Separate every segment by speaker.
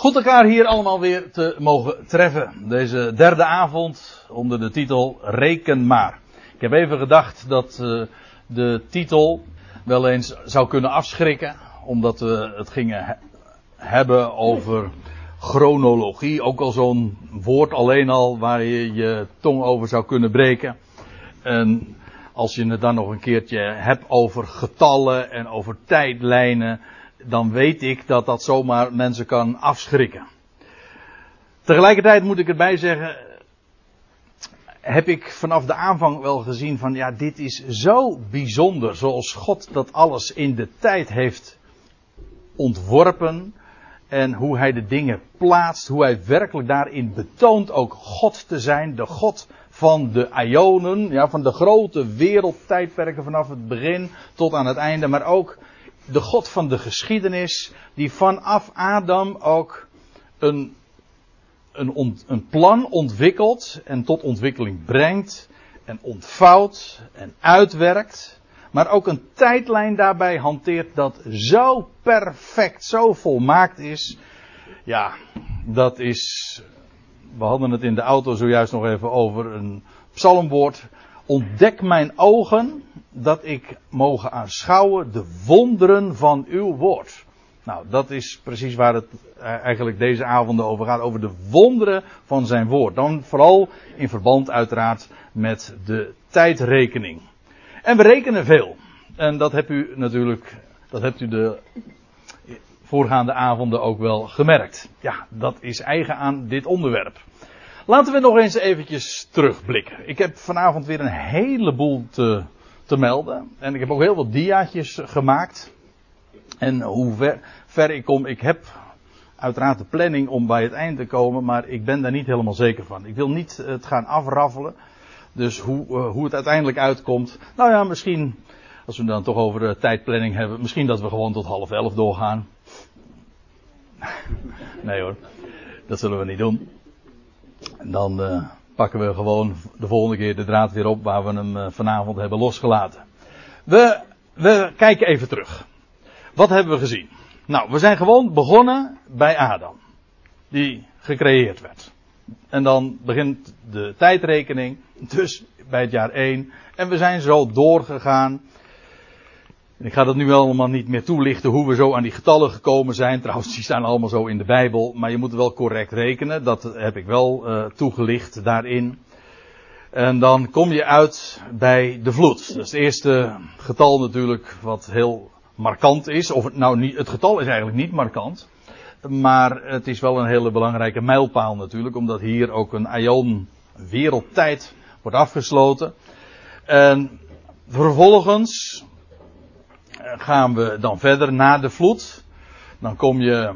Speaker 1: Goed elkaar hier allemaal weer te mogen treffen. Deze derde avond onder de titel Reken maar. Ik heb even gedacht dat uh, de titel wel eens zou kunnen afschrikken. Omdat we het gingen he hebben over chronologie. Ook al zo'n woord alleen al waar je je tong over zou kunnen breken. En als je het dan nog een keertje hebt over getallen en over tijdlijnen dan weet ik dat dat zomaar mensen kan afschrikken. Tegelijkertijd moet ik erbij zeggen, heb ik vanaf de aanvang wel gezien van ja, dit is zo bijzonder zoals God dat alles in de tijd heeft ontworpen en hoe hij de dingen plaatst, hoe hij werkelijk daarin betoont ook God te zijn, de God van de Ionen, ja, van de grote wereldtijdperken vanaf het begin tot aan het einde, maar ook de God van de geschiedenis, die vanaf Adam ook een, een, een plan ontwikkelt en tot ontwikkeling brengt en ontvouwt en uitwerkt, maar ook een tijdlijn daarbij hanteert dat zo perfect, zo volmaakt is. Ja, dat is. We hadden het in de auto zojuist nog even over een psalmwoord. Ontdek mijn ogen dat ik mogen aanschouwen de wonderen van uw woord. Nou, dat is precies waar het eh, eigenlijk deze avonden over gaat. Over de wonderen van zijn woord. Dan vooral in verband uiteraard met de tijdrekening. En we rekenen veel. En dat hebt u natuurlijk, dat hebt u de voorgaande avonden ook wel gemerkt. Ja, dat is eigen aan dit onderwerp. Laten we nog eens eventjes terugblikken. Ik heb vanavond weer een heleboel te te melden. En ik heb ook heel wat diaatjes gemaakt. En hoe ver, ver ik kom, ik heb uiteraard de planning om bij het eind te komen, maar ik ben daar niet helemaal zeker van. Ik wil niet het gaan afraffelen. Dus hoe, uh, hoe het uiteindelijk uitkomt. Nou ja, misschien, als we dan toch over de tijdplanning hebben, misschien dat we gewoon tot half elf doorgaan. nee hoor, dat zullen we niet doen. En dan. Uh, pakken we gewoon de volgende keer de draad weer op waar we hem eh, vanavond hebben losgelaten. We, we kijken even terug. Wat hebben we gezien? Nou, we zijn gewoon begonnen bij Adam. Die gecreëerd werd. En dan begint de tijdrekening. Dus bij het jaar 1. En we zijn zo doorgegaan ik ga dat nu allemaal niet meer toelichten hoe we zo aan die getallen gekomen zijn. Trouwens, die staan allemaal zo in de Bijbel. Maar je moet wel correct rekenen. Dat heb ik wel uh, toegelicht daarin. En dan kom je uit bij de vloed. Dat is het eerste getal natuurlijk wat heel markant is. Of nou niet, het getal is eigenlijk niet markant. Maar het is wel een hele belangrijke mijlpaal natuurlijk. Omdat hier ook een aion wereldtijd wordt afgesloten. En vervolgens gaan we dan verder na de vloed. Dan kom je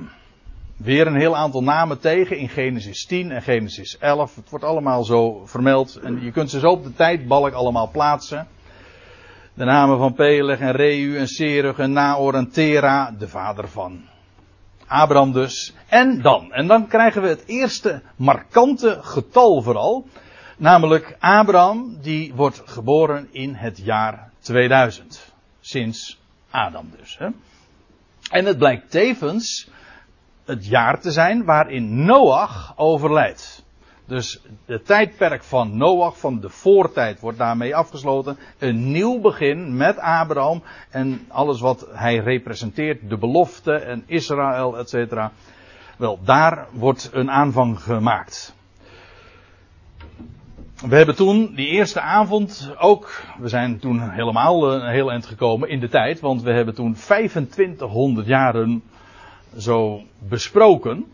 Speaker 1: weer een heel aantal namen tegen in Genesis 10 en Genesis 11. Het wordt allemaal zo vermeld en je kunt ze zo op de tijdbalk allemaal plaatsen. De namen van Peleg en Reu en Serug en Naor en Tera, de vader van Abraham dus. En dan, en dan krijgen we het eerste markante getal vooral. Namelijk Abraham, die wordt geboren in het jaar 2000. Sinds Adam dus. Hè? En het blijkt tevens het jaar te zijn waarin Noach overlijdt. Dus het tijdperk van Noach, van de voortijd, wordt daarmee afgesloten. Een nieuw begin met Abraham en alles wat hij representeert, de belofte en Israël, etc. Wel, daar wordt een aanvang gemaakt. We hebben toen die eerste avond ook, we zijn toen helemaal een heel eind gekomen in de tijd, want we hebben toen 2500 jaren zo besproken.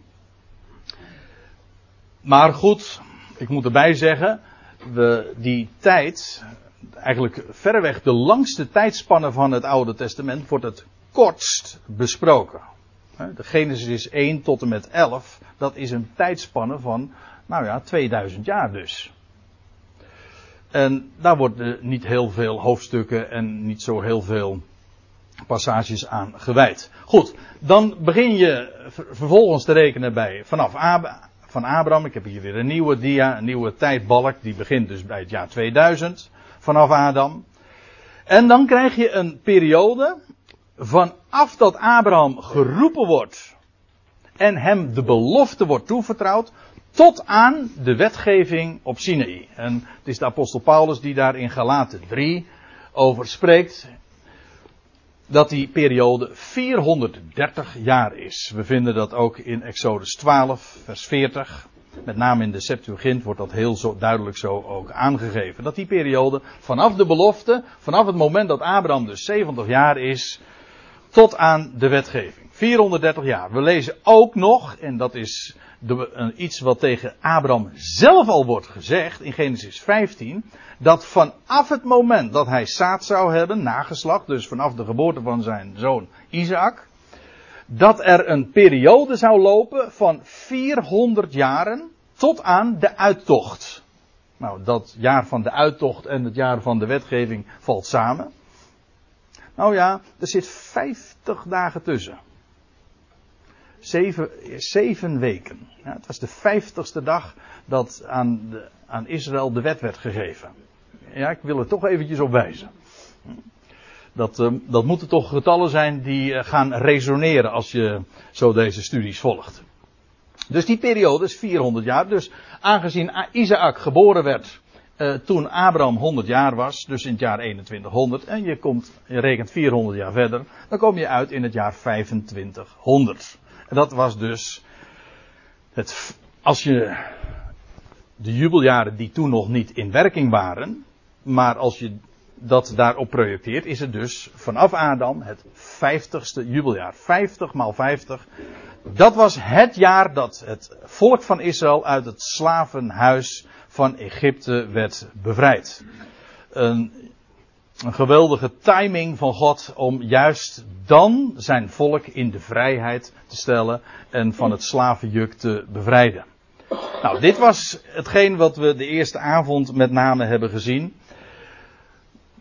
Speaker 1: Maar goed, ik moet erbij zeggen, we, die tijd, eigenlijk verreweg de langste tijdspanne van het Oude Testament, wordt het kortst besproken. De Genesis 1 tot en met 11, dat is een tijdspanne van, nou ja, 2000 jaar dus. En daar worden niet heel veel hoofdstukken en niet zo heel veel passages aan gewijd. Goed, dan begin je vervolgens te rekenen bij vanaf van Abraham. Ik heb hier weer een nieuwe dia, een nieuwe tijdbalk. Die begint dus bij het jaar 2000 vanaf Adam. En dan krijg je een periode vanaf dat Abraham geroepen wordt en hem de belofte wordt toevertrouwd tot aan de wetgeving op Sinaï. En het is de apostel Paulus die daar in Galaten 3 over spreekt dat die periode 430 jaar is. We vinden dat ook in Exodus 12, vers 40. Met name in de Septuagint wordt dat heel zo, duidelijk zo ook aangegeven. Dat die periode vanaf de belofte, vanaf het moment dat Abraham dus 70 jaar is, tot aan de wetgeving. 430 jaar. We lezen ook nog, en dat is iets wat tegen Abraham zelf al wordt gezegd in Genesis 15, dat vanaf het moment dat hij zaad zou hebben, nageslacht, dus vanaf de geboorte van zijn zoon Isaac, dat er een periode zou lopen van 400 jaren tot aan de uittocht. Nou, dat jaar van de uittocht en het jaar van de wetgeving valt samen. Nou ja, er zit 50 dagen tussen. Zeven, zeven weken. Ja, het was de vijftigste dag dat aan, de, aan Israël de wet werd gegeven. Ja, ik wil er toch eventjes op wijzen. Dat, uh, dat moeten toch getallen zijn die uh, gaan resoneren als je zo deze studies volgt. Dus die periode is 400 jaar. Dus aangezien Isaac geboren werd uh, toen Abraham 100 jaar was, dus in het jaar 2100, en je, komt, je rekent 400 jaar verder, dan kom je uit in het jaar 2500. Dat was dus het, als je de jubeljaren die toen nog niet in werking waren, maar als je dat daarop projecteert, is het dus vanaf Adam het vijftigste jubeljaar. 50 maal 50. Dat was het jaar dat het volk van Israël uit het slavenhuis van Egypte werd bevrijd. Een, een geweldige timing van God om juist dan zijn volk in de vrijheid te stellen en van het slavenjuk te bevrijden. Nou, dit was hetgeen wat we de eerste avond met name hebben gezien.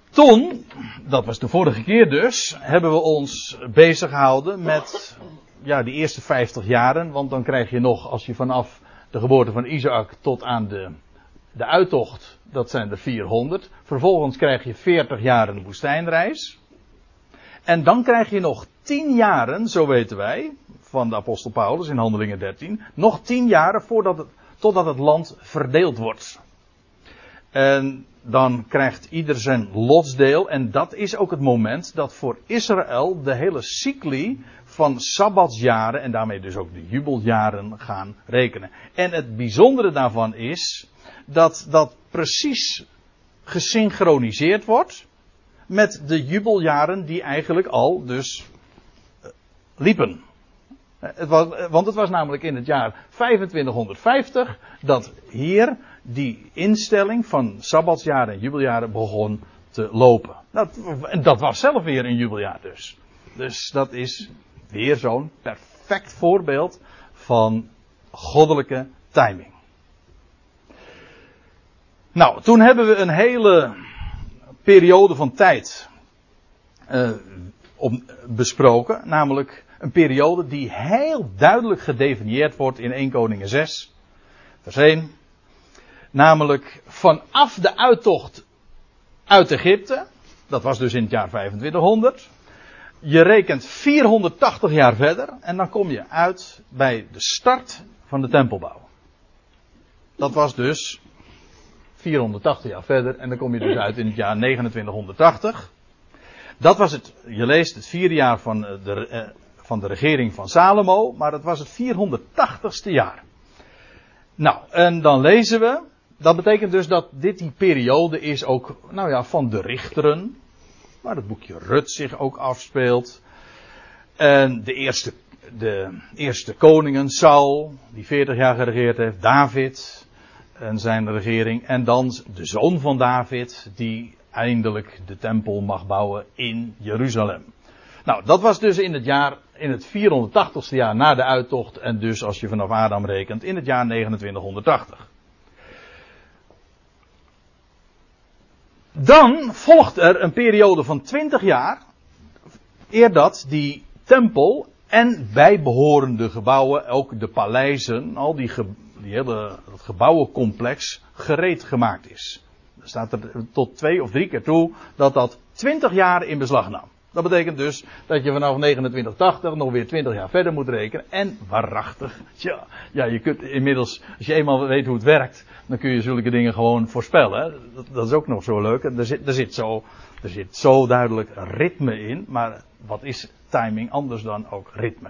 Speaker 1: Toen, dat was de vorige keer dus, hebben we ons bezig gehouden met ja, die eerste 50 jaren. Want dan krijg je nog, als je vanaf de geboorte van Isaac tot aan de, de uittocht, dat zijn er 400. Vervolgens krijg je 40 jaren woestijnreis. En dan krijg je nog 10 jaren, zo weten wij, van de apostel Paulus in Handelingen 13. Nog 10 jaren voordat het, totdat het land verdeeld wordt. En dan krijgt ieder zijn lotsdeel. En dat is ook het moment dat voor Israël de hele cycli van sabbatsjaren en daarmee dus ook de jubeljaren gaan rekenen. En het bijzondere daarvan is dat dat precies gesynchroniseerd wordt met de jubeljaren die eigenlijk al dus eh, liepen. Het was, want het was namelijk in het jaar 2550 dat hier die instelling van sabbatsjaren en jubeljaren begon te lopen. En dat was zelf weer een jubeljaar dus. Dus dat is weer zo'n perfect voorbeeld van goddelijke timing. Nou, toen hebben we een hele periode van tijd uh, op, besproken, namelijk een periode die heel duidelijk gedefinieerd wordt in 1 Koningen 6, vers 1. Namelijk vanaf de uittocht uit Egypte, dat was dus in het jaar 2500. Je rekent 480 jaar verder en dan kom je uit bij de start van de tempelbouw. Dat was dus 480 jaar verder en dan kom je dus uit in het jaar 2980. Dat was het, je leest het vierde jaar van de, eh, van de regering van Salomo, maar het was het 480ste jaar. Nou, en dan lezen we, dat betekent dus dat dit die periode is ook, nou ja, van de richteren, waar het boekje Rut zich ook afspeelt. En de eerste, de eerste koningen, Saul, die 40 jaar geregeerd heeft, David en zijn regering, en dan de zoon van David, die eindelijk de tempel mag bouwen in Jeruzalem. Nou, dat was dus in het jaar, in het 480ste jaar na de uittocht en dus als je vanaf Adam rekent, in het jaar 2980. Dan volgt er een periode van 20 jaar, eer dat die tempel en bijbehorende gebouwen, ook de paleizen, al die, die hele gebouwencomplex gereed gemaakt is. Er staat er tot twee of drie keer toe dat dat 20 jaar in beslag nam. Dat betekent dus dat je vanaf 2980 nog weer 20 jaar verder moet rekenen. En waarachtig, ja, ja, je kunt inmiddels, als je eenmaal weet hoe het werkt, dan kun je zulke dingen gewoon voorspellen. Dat, dat is ook nog zo leuk. Er zit, er, zit zo, er zit zo duidelijk ritme in, maar wat is timing anders dan ook ritme?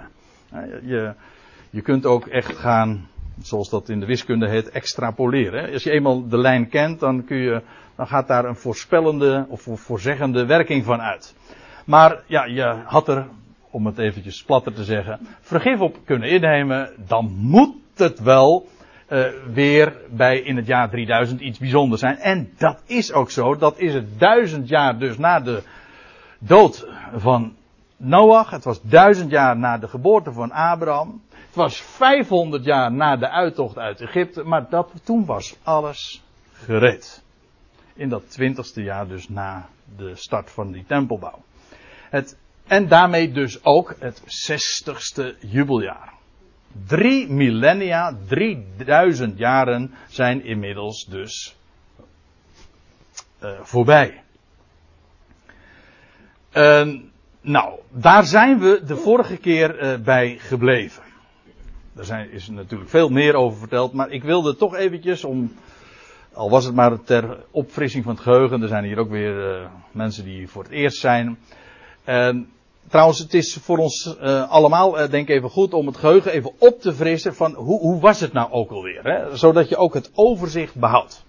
Speaker 1: Je, je kunt ook echt gaan, zoals dat in de wiskunde heet, extrapoleren. Als je eenmaal de lijn kent, dan, kun je, dan gaat daar een voorspellende of voorzeggende werking van uit. Maar ja, je had er, om het eventjes platter te zeggen, vergif op kunnen innemen, dan moet het wel uh, weer bij in het jaar 3000 iets bijzonders zijn. En dat is ook zo. Dat is het duizend jaar dus na de dood van Noach. Het was duizend jaar na de geboorte van Abraham. Het was 500 jaar na de uittocht uit Egypte. Maar dat, toen was alles gereed. In dat twintigste jaar dus na de start van die tempelbouw. Het, en daarmee dus ook het zestigste jubeljaar. Drie millennia, 3000 jaren zijn inmiddels dus uh, voorbij. Uh, nou, daar zijn we de vorige keer uh, bij gebleven. Daar zijn, is natuurlijk veel meer over verteld, maar ik wilde toch eventjes om, al was het maar ter opfrissing van het geheugen, er zijn hier ook weer uh, mensen die voor het eerst zijn. Uh, trouwens, het is voor ons uh, allemaal, uh, denk even goed, om het geheugen even op te frissen van hoe, hoe was het nou ook alweer. Hè? Zodat je ook het overzicht behoudt.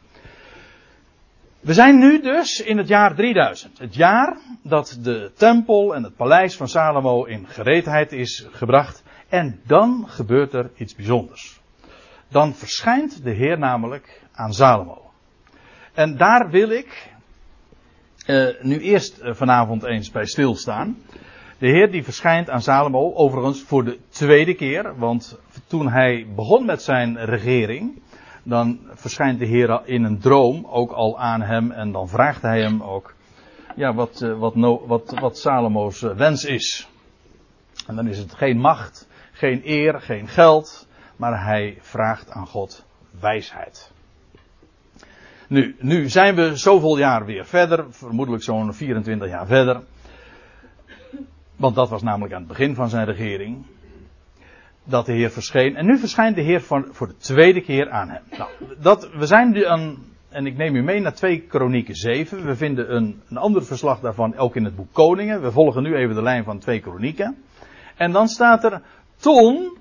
Speaker 1: We zijn nu dus in het jaar 3000. Het jaar dat de tempel en het paleis van Salomo in gereedheid is gebracht. En dan gebeurt er iets bijzonders. Dan verschijnt de Heer namelijk aan Salomo. En daar wil ik uh, nu eerst uh, vanavond eens bij stilstaan. De Heer die verschijnt aan Salomo, overigens voor de tweede keer, want toen hij begon met zijn regering, dan verschijnt de Heer in een droom ook al aan hem en dan vraagt hij hem ook ja, wat, uh, wat, wat, wat Salomo's wens is. En dan is het geen macht, geen eer, geen geld, maar hij vraagt aan God wijsheid. Nu, nu zijn we zoveel jaar weer verder, vermoedelijk zo'n 24 jaar verder. Want dat was namelijk aan het begin van zijn regering. Dat de Heer verscheen. En nu verschijnt de Heer voor, voor de tweede keer aan hem. Nou, dat, we zijn nu aan, en ik neem u mee naar 2 Kronieken 7. We vinden een, een ander verslag daarvan ook in het boek Koningen. We volgen nu even de lijn van 2 Kronieken. En dan staat er, toen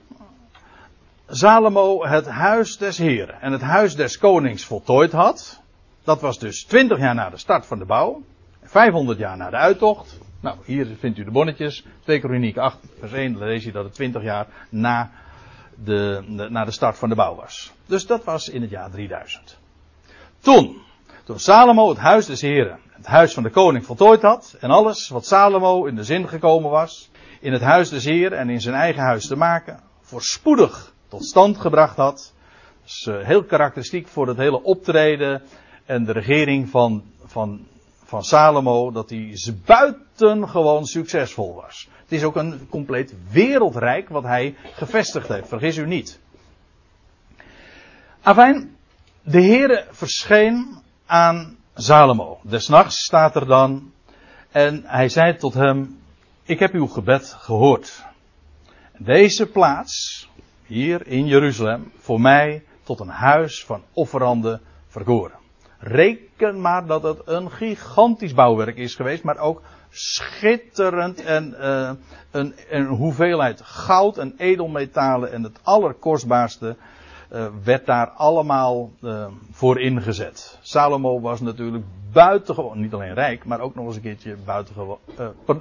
Speaker 1: Salomo het huis des Heren en het huis des konings voltooid had. Dat was dus 20 jaar na de start van de bouw. 500 jaar na de uittocht. Nou, hier vindt u de bonnetjes. 2 Kroniek 8, vers 1, dan lees je dat het 20 jaar na de, na de start van de bouw was. Dus dat was in het jaar 3000. Toen, toen Salomo het huis des Heren, het huis van de koning voltooid had, en alles wat Salomo in de zin gekomen was, in het huis des Heren en in zijn eigen huis te maken, voorspoedig tot stand gebracht had. Dat is uh, heel karakteristiek voor het hele optreden en de regering van, van, van Salomo, dat hij buitengewoon succesvol was. Het is ook een compleet wereldrijk wat hij gevestigd heeft, vergis u niet. Afijn, de Heere verscheen aan Salomo. Desnachts staat er dan, en hij zei tot hem, ik heb uw gebed gehoord. Deze plaats, hier in Jeruzalem, voor mij tot een huis van offeranden verkoren. Reken maar dat het een gigantisch bouwwerk is geweest, maar ook schitterend en uh, een, hoeveelheid goud en edelmetalen en het allerkostbaarste uh, werd daar allemaal uh, voor ingezet. Salomo was natuurlijk buitengewoon, niet alleen rijk, maar ook nog eens een keertje buitengewoon,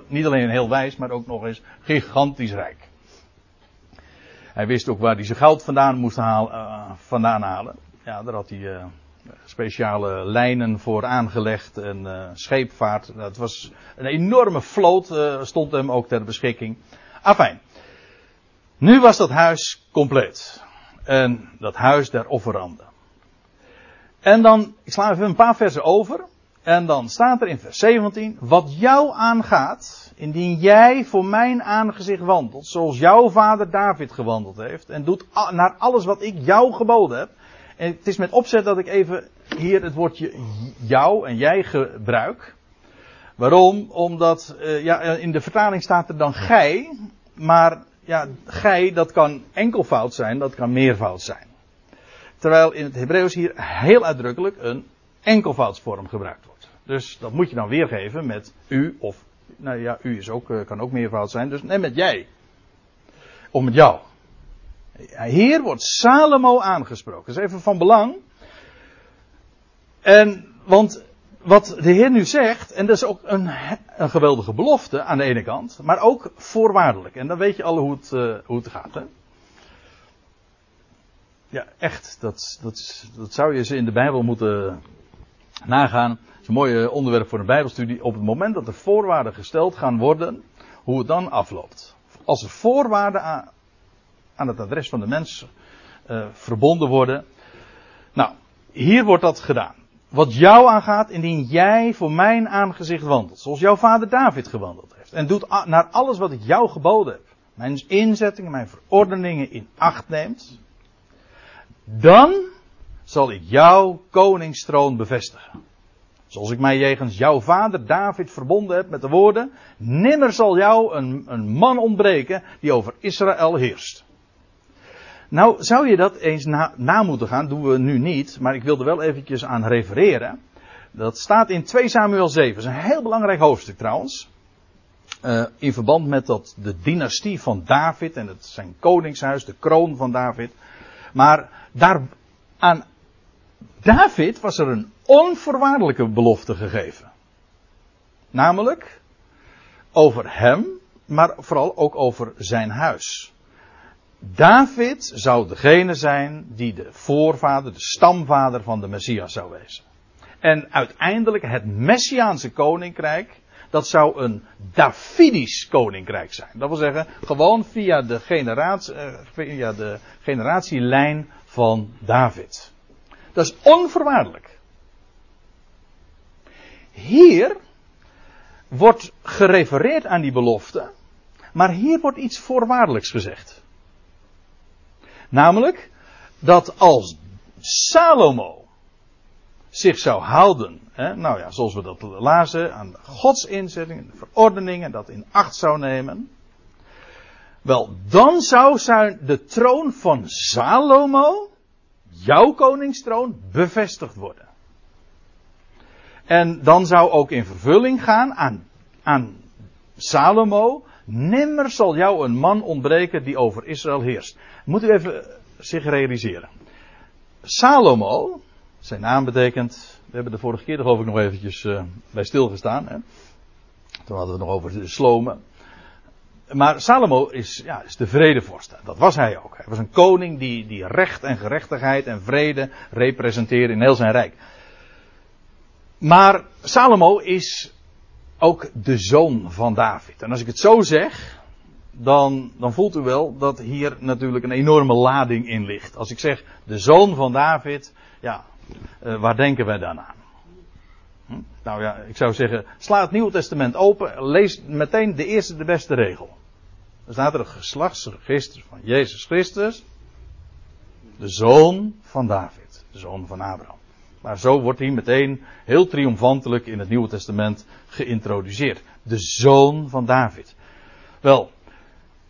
Speaker 1: niet alleen heel wijs, maar ook nog eens gigantisch rijk. Hij wist ook waar hij zijn goud vandaan moest halen, vandaan halen. Ja, daar had hij speciale lijnen voor aangelegd en uh, scheepvaart. Dat was een enorme vloot, uh, stond hem ook ter beschikking. Afijn. Nu was dat huis compleet. En dat huis der offeranden. En dan, ik sla even een paar versen over. En dan staat er in vers 17, wat jou aangaat, indien jij voor mijn aangezicht wandelt, zoals jouw vader David gewandeld heeft, en doet naar alles wat ik jou geboden heb, en het is met opzet dat ik even hier het woordje jou en jij gebruik. Waarom? Omdat uh, ja, in de vertaling staat er dan gij, maar ja, gij dat kan enkelvoud zijn, dat kan meervoud zijn. Terwijl in het Hebreeuws hier heel uitdrukkelijk een enkelvoudsvorm gebruikt wordt. Dus dat moet je dan weergeven met u of, nou ja, u is ook, kan ook meervoud zijn, dus neem met jij. Of met jou. Hier wordt Salomo aangesproken. Dat is even van belang. En, want wat de Heer nu zegt, en dat is ook een, een geweldige belofte aan de ene kant, maar ook voorwaardelijk. En dan weet je alle hoe het, uh, hoe het gaat. Hè? Ja, echt. Dat, dat, dat zou je ze in de Bijbel moeten nagaan. Het is een mooi eh, onderwerp voor een Bijbelstudie. Op het moment dat er voorwaarden gesteld gaan worden, hoe het dan afloopt. Als er voorwaarden aan, het adres van de mens uh, verbonden worden. Nou, hier wordt dat gedaan. Wat jou aangaat, indien jij voor mijn aangezicht wandelt. Zoals jouw vader David gewandeld heeft. En doet naar alles wat ik jou geboden heb. Mijn inzettingen, mijn verordeningen in acht neemt. Dan zal ik jouw koningstroon bevestigen. Zoals ik mij jegens jouw vader David verbonden heb met de woorden. Nimmer zal jou een, een man ontbreken die over Israël heerst. Nou, zou je dat eens na, na, moeten gaan, doen we nu niet, maar ik wil er wel eventjes aan refereren. Dat staat in 2 Samuel 7, dat is een heel belangrijk hoofdstuk trouwens. Uh, in verband met dat, de dynastie van David en het, zijn koningshuis, de kroon van David. Maar daar, aan David was er een onvoorwaardelijke belofte gegeven. Namelijk over hem, maar vooral ook over zijn huis. David zou degene zijn die de voorvader, de stamvader van de Messias zou wezen. En uiteindelijk het Messiaanse koninkrijk, dat zou een Davidisch koninkrijk zijn. Dat wil zeggen, gewoon via de, generatie, eh, via de generatielijn van David. Dat is onvoorwaardelijk. Hier wordt gerefereerd aan die belofte, maar hier wordt iets voorwaardelijks gezegd. Namelijk dat als Salomo zich zou houden, hè, nou ja, zoals we dat lazen, aan Gods inzetting, de verordeningen, dat in acht zou nemen. Wel, dan zou zijn de troon van Salomo, jouw koningstroon, bevestigd worden. En dan zou ook in vervulling gaan aan, aan Salomo Nimmer zal jou een man ontbreken die over Israël heerst. Moet u even zich realiseren. Salomo, zijn naam betekent, we hebben de vorige keer geloof ik nog eventjes uh, bij stilgestaan. Hè? Toen hadden we het nog over de slomen. Maar Salomo is, ja, is de vredevorst. Dat was hij ook. Hij was een koning die, die recht en gerechtigheid en vrede representeerde in heel zijn rijk. Maar Salomo is ook de zoon van David. En als ik het zo zeg, dan, dan voelt u wel dat hier natuurlijk een enorme lading in ligt. Als ik zeg de zoon van David, ja, uh, waar denken wij dan aan? Hm? Nou ja, ik zou zeggen, sla het Nieuwe Testament open, lees meteen de eerste, de beste regel. Dan staat er het geslachtsregister van Jezus Christus, de zoon van David, de zoon van Abraham. Maar zo wordt hij meteen heel triomfantelijk in het Nieuwe Testament geïntroduceerd. De zoon van David. Wel,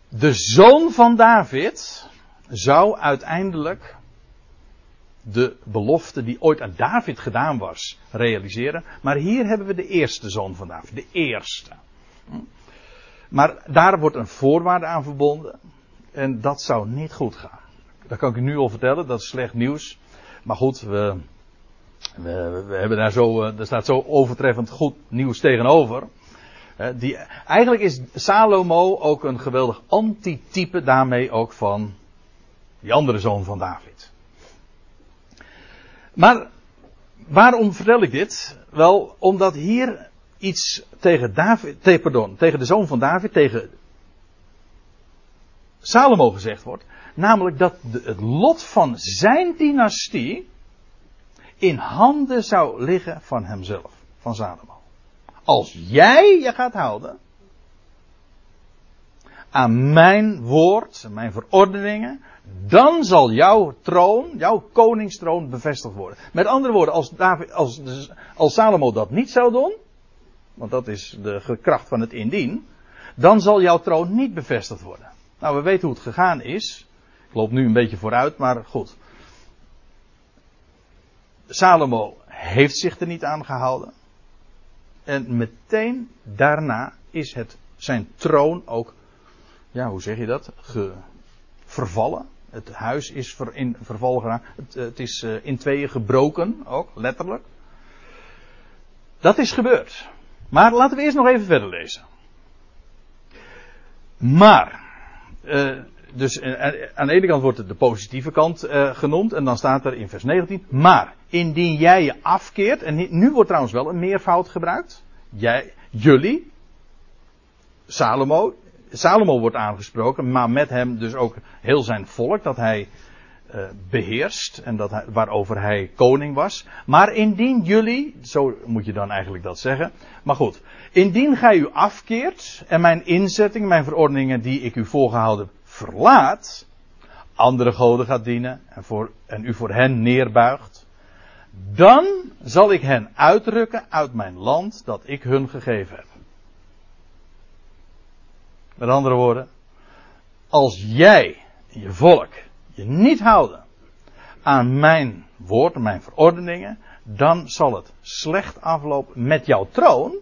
Speaker 1: de zoon van David zou uiteindelijk de belofte die ooit aan David gedaan was realiseren. Maar hier hebben we de eerste zoon van David, de eerste. Maar daar wordt een voorwaarde aan verbonden. En dat zou niet goed gaan. Dat kan ik u nu al vertellen, dat is slecht nieuws. Maar goed, we, we, hebben daar zo, er staat zo overtreffend goed nieuws tegenover. Die, eigenlijk is Salomo ook een geweldig antitype daarmee ook van die andere zoon van David. Maar waarom vertel ik dit? Wel, omdat hier iets tegen David, pardon, tegen de zoon van David, tegen Salomo gezegd wordt. Namelijk dat het lot van zijn dynastie in handen zou liggen van hemzelf, van Salomo. Als jij je gaat houden aan mijn woord, mijn verordeningen, dan zal jouw troon, jouw koningstroon bevestigd worden. Met andere woorden, als, David, als, als Salomo dat niet zou doen, want dat is de kracht van het indien, dan zal jouw troon niet bevestigd worden. Nou, we weten hoe het gegaan is. Ik loop nu een beetje vooruit, maar goed. Salomo heeft zich er niet aan gehouden. En meteen daarna is het zijn troon ook, ja, hoe zeg je dat? Ge, vervallen. Het huis is in verval geraakt. Het, het is uh, in tweeën gebroken, ook letterlijk. Dat is gebeurd. Maar laten we eerst nog even verder lezen. Maar, uh, dus uh, aan de ene kant wordt het de positieve kant uh, genoemd. En dan staat er in vers 19. Maar, indien jij je afkeert. En nu wordt trouwens wel een meervoud gebruikt. Jij, jullie. Salomo. Salomo wordt aangesproken. Maar met hem dus ook heel zijn volk. Dat hij uh, beheerst en dat hij, waarover hij koning was. Maar indien jullie, zo moet je dan eigenlijk dat zeggen. Maar goed, indien gij u afkeert en mijn inzetting, mijn verordeningen die ik u voorgehouden verlaat, andere goden gaat dienen en, voor, en u voor hen neerbuigt, dan zal ik hen uitrukken uit mijn land dat ik hun gegeven heb. Met andere woorden, als jij, je volk, je niet houden aan mijn woord, mijn verordeningen, dan zal het slecht aflopen met jouw troon,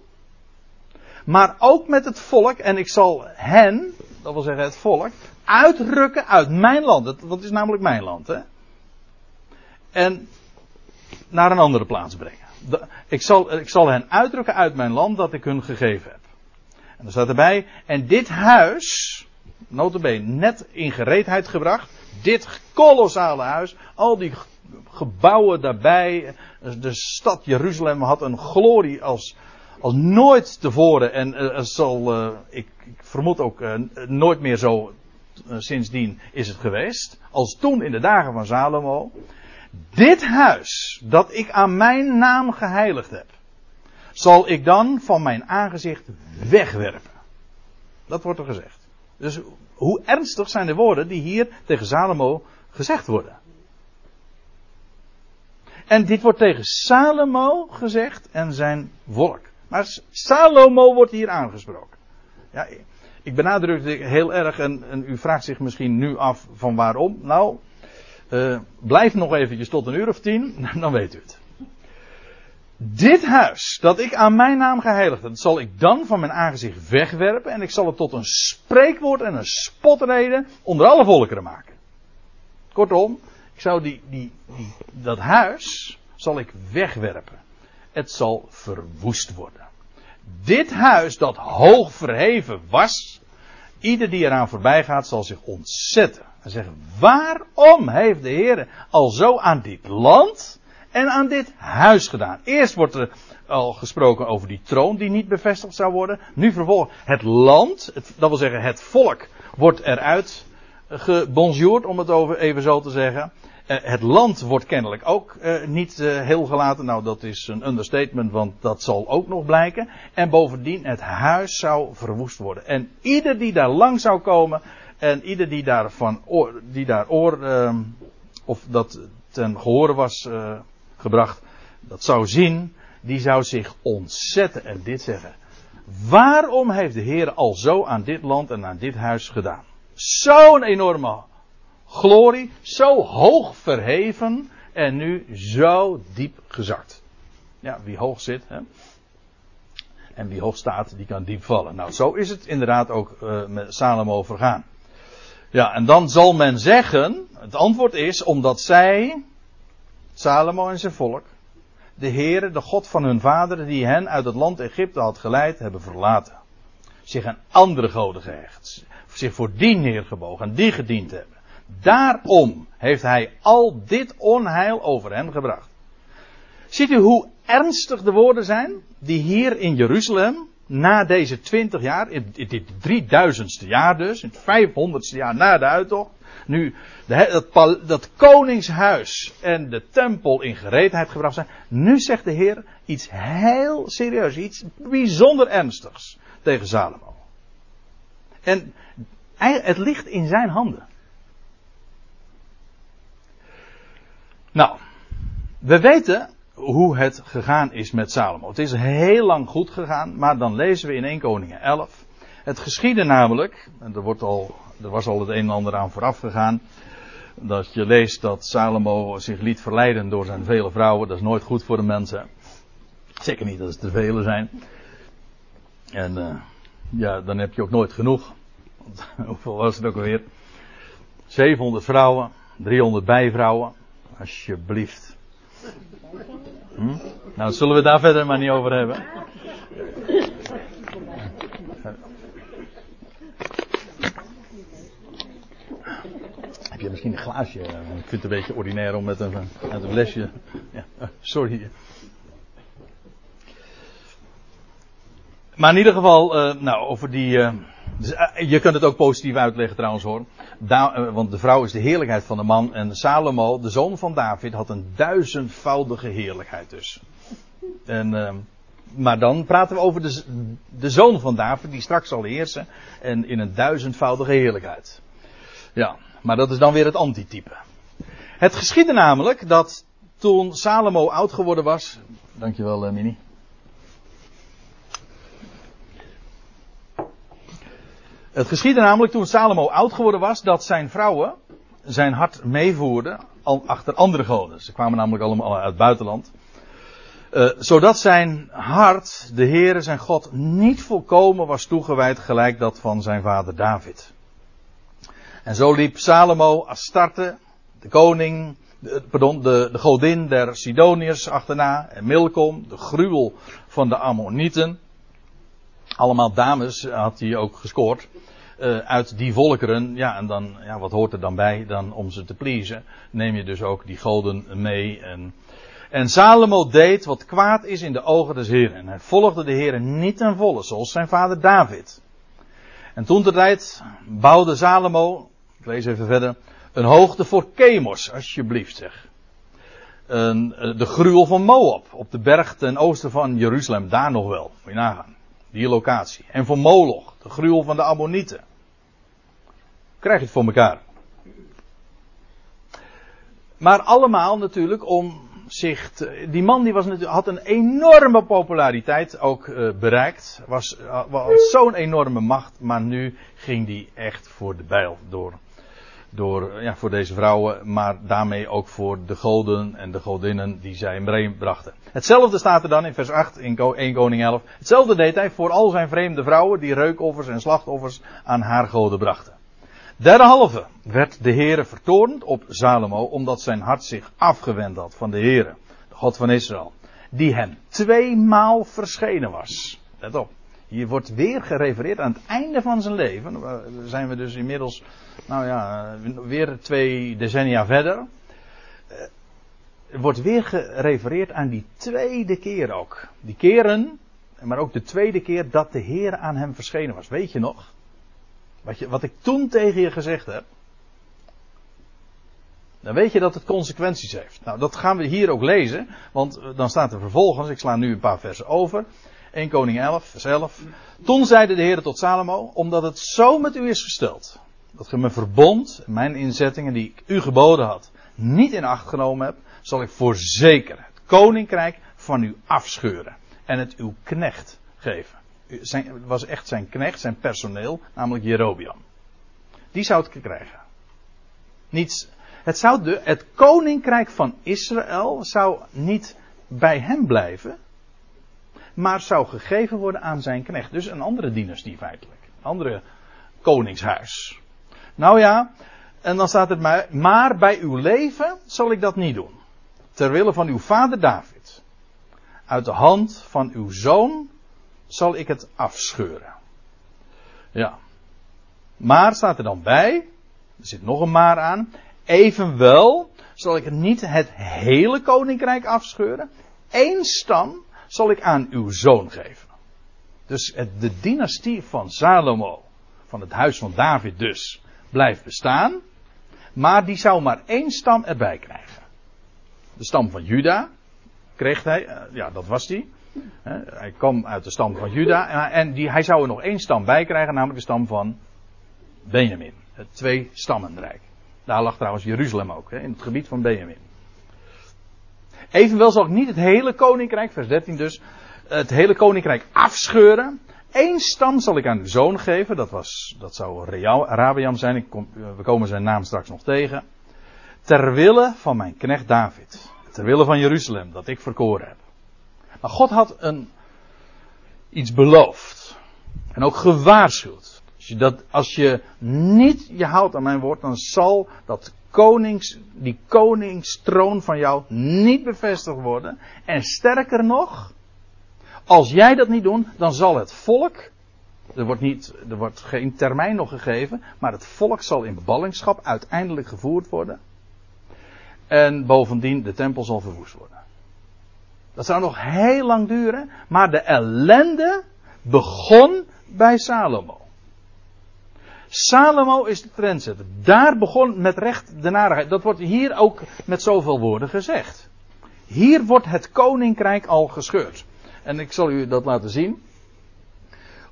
Speaker 1: maar ook met het volk, en ik zal hen, dat wil zeggen het volk, uitrukken uit mijn land. Dat, is namelijk mijn land, hè? En naar een andere plaats brengen. Ik zal, ik zal hen uitrukken uit mijn land dat ik hun gegeven heb. En dan staat erbij, en dit huis, notabene net in gereedheid gebracht, dit kolossale huis, al die gebouwen daarbij, de stad Jeruzalem had een glorie als, als nooit tevoren en uh, zal, uh, ik, ik, vermoed ook nooit meer zo sindsdien is het geweest, als toen in de dagen van Salomo. Dit huis dat ik aan mijn naam geheiligd heb, zal ik dan van mijn aangezicht wegwerpen. Dat wordt er gezegd. Dus hoe ernstig zijn de woorden die hier tegen Salomo gezegd worden? En dit wordt tegen Salomo gezegd en zijn volk. Maar Salomo wordt hier aangesproken. Ja, ik benadruk dit heel erg en, en, u vraagt zich misschien nu af van waarom. Nou, uh, blijf nog eventjes tot een uur of tien, dan weet u het. Dit huis, dat ik aan mijn naam geheiligd heb, zal ik dan van mijn aangezicht wegwerpen en ik zal het tot een spreekwoord en een spotreden onder alle volkeren maken. Kortom, ik zou die, die, dat huis zal ik wegwerpen. Het zal verwoest worden. Dit huis dat hoog verheven was, ieder die eraan voorbij gaat zal zich ontzetten. En zeggen, waarom heeft de Heer al zo aan dit land en aan dit huis gedaan. Eerst wordt er al gesproken over die troon die niet bevestigd zou worden. Nu vervolgens het land, dat wil zeggen het volk, wordt eruit gebonjourd, om het over even zo te zeggen. Uh, het land wordt kennelijk ook uh, niet uh, heel gelaten. Nou, dat is een understatement, want dat zal ook nog blijken. En bovendien, het huis zou verwoest worden. En ieder die daar lang zou komen, en ieder die daar, van oor, die daar oor, ehm, of dat ten gehore was gebracht, dat zou zien, die zou zich ontzetten en dit zeggen. Waarom heeft de Heer al zo aan dit land en aan dit huis gedaan? Zo'n enorme glorie, zo hoog verheven en nu zo diep gezakt. Ja, wie hoog zit, hè? En wie hoog staat, die kan diep vallen. Nou, zo is het inderdaad ook uh, met Salomo vergaan. Ja, en dan zal men zeggen, het antwoord is omdat zij, Salomo en zijn volk, de Heere, de God van hun vader, die hen uit het land Egypte had geleid, hebben verlaten. Zich aan andere goden gehecht. Zich voor die neergebogen en die gediend hebben. Daarom heeft hij al dit onheil over hen gebracht. Ziet u hoe ernstig de woorden zijn die hier in Jeruzalem na deze twintig jaar, in dit 3000ste jaar dus, in het 500ste jaar na de uittocht, nu dat, dat, koningshuis en de tempel in gereedheid gebracht zijn. Nu zegt de Heer iets heel serieus, iets bijzonder ernstigs tegen Salomo. En het ligt in zijn handen. Nou, we weten hoe het gegaan is met Salomo. Het is heel lang goed gegaan, maar dan lezen we in 1 Koningen 11. Het geschiedde namelijk, en er, wordt al, er was al het een en ander aan vooraf gegaan, dat je leest dat Salomo zich liet verleiden door zijn vele vrouwen. Dat is nooit goed voor de mensen. Zeker niet dat het te vele zijn. En uh, ja, dan heb je ook nooit genoeg. Want, hoeveel was het ook alweer? 700 vrouwen, 300 bijvrouwen. Alsjeblieft. Hm? Nou, zullen we daar verder maar niet over hebben. Heb je misschien een glaasje? Ik vind het een beetje ordinair om met een, met een flesje. Ja, sorry. Maar in ieder geval, uh, nou, over die. Uh, dus, uh, je kunt het ook positief uitleggen trouwens hoor. Da want de vrouw is de heerlijkheid van de man. En Salomo, de zoon van David, had een duizendvoudige heerlijkheid dus. En, maar dan praten we over de, de zoon van David, die straks zal heersen. En in een duizendvoudige heerlijkheid. Ja, maar dat is dan weer het antitype. Het geschiedde namelijk dat toen Salomo oud geworden was. Dankjewel, Mini. Het geschiedde namelijk toen Salomo oud geworden was dat zijn vrouwen zijn hart meevoerden achter andere goden. Ze kwamen namelijk allemaal uit het buitenland. Uh, zodat zijn hart, de Heere, zijn God, niet volkomen was toegewijd gelijk dat van zijn vader David. En zo liep Salomo Astarte, de koning, de, pardon, de, de godin der Sidoniërs achterna, en Milkom, de gruwel van de Ammonieten. Allemaal dames had hij ook gescoord. Uh, uit die volkeren, ja, en dan, ja, wat hoort er dan bij? Dan om ze te pleasen, neem je dus ook die goden mee. En, en Salomo deed wat kwaad is in de ogen des Heren. En hij volgde de Heren niet ten volle, zoals zijn vader David. En toen de tijd bouwde Salomo, ik lees even verder, een hoogte voor Chemos, alsjeblieft zeg. Een, de gruwel van Moab, op de berg ten oosten van Jeruzalem, daar nog wel, moet je nagaan. Die locatie. En voor Moloch, de gruwel van de Ammonieten. Krijg je het voor elkaar. Maar allemaal natuurlijk om zich te, Die man die was natuurlijk, had een enorme populariteit ook uh, bereikt. Uh, was zo'n enorme macht. Maar nu ging die echt voor de bijl door door, ja, voor deze vrouwen, maar daarmee ook voor de goden en de godinnen die zij in brachten. Hetzelfde staat er dan in vers 8 in 1 Koning 11. Hetzelfde deed hij voor al zijn vreemde vrouwen die reukoffers en slachtoffers aan haar goden brachten. Derhalve werd de Heere vertoornd op Salomo omdat zijn hart zich afgewend had van de Heere, de God van Israël, die hem tweemaal verschenen was. Let op. Hier wordt weer gerefereerd aan het einde van zijn leven. Daar zijn we dus inmiddels, nou ja, weer twee decennia verder. Er wordt weer gerefereerd aan die tweede keer ook. Die keren, maar ook de tweede keer dat de Heer aan hem verschenen was. Weet je nog? Wat, je, wat ik toen tegen je gezegd heb. Dan weet je dat het consequenties heeft. Nou, dat gaan we hier ook lezen. Want dan staat er vervolgens, ik sla nu een paar versen over. 1 Koning 11, vers 11. Toen zeide de Heer tot Salomo, omdat het zo met u is gesteld, dat ge mijn verbond, mijn inzettingen die ik u geboden had, niet in acht genomen hebt, zal ik voorzeker het koninkrijk van u afscheuren en het uw knecht geven. Zijn, was echt zijn knecht, zijn personeel, namelijk Jerobiam. Die zou het krijgen. Niets, het, zou de, het koninkrijk van Israël zou niet bij hem blijven, maar zou gegeven worden aan zijn knecht. Dus een andere dynastie feitelijk. Een andere koningshuis. Nou ja, en dan staat het maar, maar bij uw leven zal ik dat niet doen. Terwille van uw vader David. Uit de hand van uw zoon zal ik het afscheuren. Ja. Maar staat er dan bij, er zit nog een maar aan, evenwel zal ik niet het hele koninkrijk afscheuren. Eén stam zal ik aan uw zoon geven. Dus de dynastie van Salomo, van het huis van David dus, blijft bestaan. Maar die zou maar één stam erbij krijgen. De stam van Juda kreeg hij, eh, ja dat was die. Hij kwam uit de stam van Juda en die, hij zou er nog één stam bij krijgen, namelijk de stam van Benjamin. Het twee stammenrijk. Daar lag trouwens Jeruzalem ook, in het gebied van Benjamin. Evenwel zal ik niet het hele koninkrijk, vers 13 dus, het hele koninkrijk afscheuren. Eén stam zal ik aan uw zoon geven. Dat, was, dat zou Arabiam zijn. Ik kom, we komen zijn naam straks nog tegen. Ter wille van mijn knecht David. Ter wille van Jeruzalem, dat ik verkoren heb. Maar God had een, iets beloofd. En ook gewaarschuwd. Als je, dat, als je niet je houdt aan mijn woord, dan zal dat konings, die koningstroon van jou niet bevestigd worden. En sterker nog, als jij dat niet doet, dan zal het volk, er wordt, niet, er wordt geen termijn nog gegeven, maar het volk zal in ballingschap uiteindelijk gevoerd worden. En bovendien, de tempel zal verwoest worden. Dat zou nog heel lang duren, maar de ellende begon bij Salomo. Salomo is de trendsetter. Daar begon met recht de narigheid. Dat wordt hier ook met zoveel woorden gezegd. Hier wordt het koninkrijk al gescheurd. En ik zal u dat laten zien.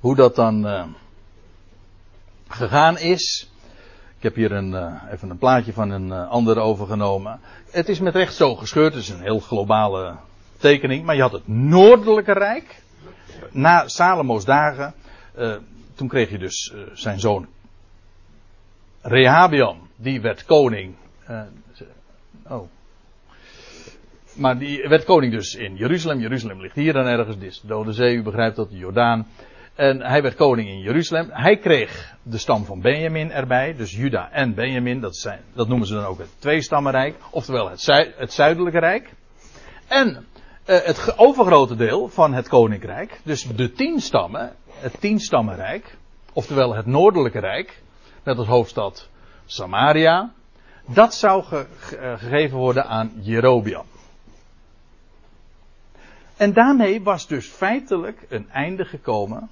Speaker 1: Hoe dat dan uh, gegaan is. Ik heb hier een, uh, even een plaatje van een uh, ander overgenomen. Het is met recht zo gescheurd. Het is een heel globale tekening. Maar je had het Noordelijke Rijk. Na Salomo's dagen. toen kreeg je dus zijn zoon Rehabiam. Die werd koning. oh, maar die werd koning dus in Jeruzalem. Jeruzalem ligt hier dan ergens. Dit de Dode Zee, u begrijpt dat, de Jordaan. En hij werd koning in Jeruzalem. Hij kreeg de stam van Benjamin erbij. Dus Juda en Benjamin. Dat, zijn, dat noemen ze dan ook het tweestammenrijk. Oftewel het, zuidelijke rijk. En uh, het overgrote deel van het koninkrijk. Dus de tien stammen. Het tienstammenrijk. Oftewel het noordelijke rijk. Met als hoofdstad Samaria. Dat zou ge, eh, gegeven worden aan Jerobiam. En daarmee was dus feitelijk een einde gekomen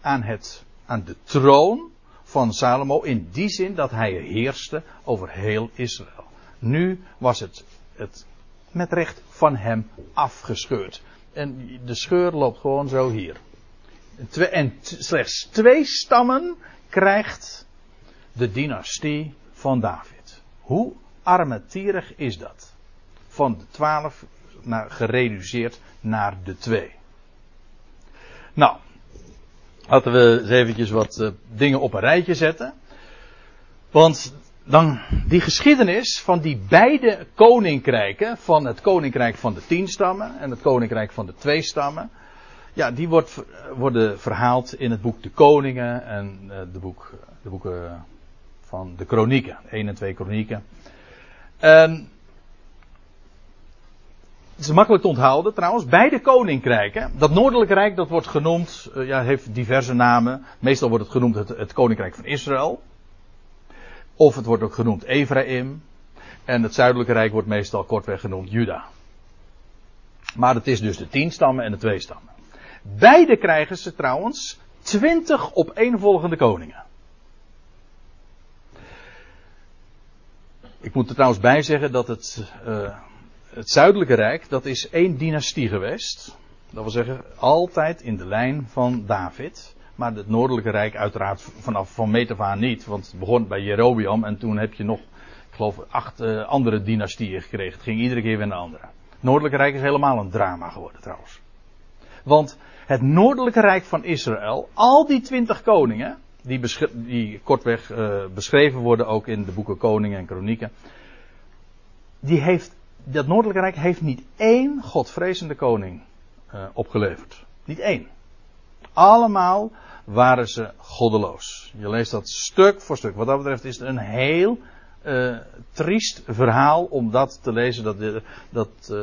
Speaker 1: aan, het, aan de troon van Salomo. In die zin dat hij heerste over heel Israël. Nu was het, het met recht van hem afgescheurd. En de scheur loopt gewoon zo hier. En slechts twee stammen krijgt de dynastie van David. Hoe armetierig is dat? Van de twaalf naar, gereduceerd naar de twee. Nou, laten we eens eventjes wat uh, dingen op een rijtje zetten. Want dan die geschiedenis van die beide koninkrijken, van het koninkrijk van de tien stammen en het koninkrijk van de twee stammen, ja, die wordt, worden verhaald in het boek De Koningen en uh, de, boek, de boeken van de Kronieken, 1 en 2 Kronieken. En het is makkelijk te onthouden trouwens. Beide koninkrijken. Dat noordelijke rijk dat wordt genoemd. Uh, ja, heeft diverse namen. Meestal wordt het genoemd het, het, koninkrijk van Israël. Of het wordt ook genoemd Ephraim. En het zuidelijke rijk wordt meestal kortweg genoemd Juda. Maar het is dus de tien stammen en de twee stammen. Beide krijgen ze trouwens twintig opeenvolgende koningen. Ik moet er trouwens bij zeggen dat het. Uh, het zuidelijke rijk, dat is één dynastie geweest. Dat wil zeggen, altijd in de lijn van David. Maar het noordelijke rijk uiteraard vanaf van meet niet. Want het begon bij Jerobiam en toen heb je nog, ik geloof, acht uh, andere dynastieën gekregen. Het ging iedere keer weer naar andere. Het noordelijke rijk is helemaal een drama geworden trouwens. Want het noordelijke rijk van Israël, al die twintig koningen, die, die kortweg uh, beschreven worden ook in de boeken Koningen en Kronieken, die heeft dat Noordelijke Rijk heeft niet één godvrezende koning uh, opgeleverd. Niet één. Allemaal waren ze goddeloos. Je leest dat stuk voor stuk. Wat dat betreft is het een heel uh, triest verhaal om dat te lezen. Dat, dat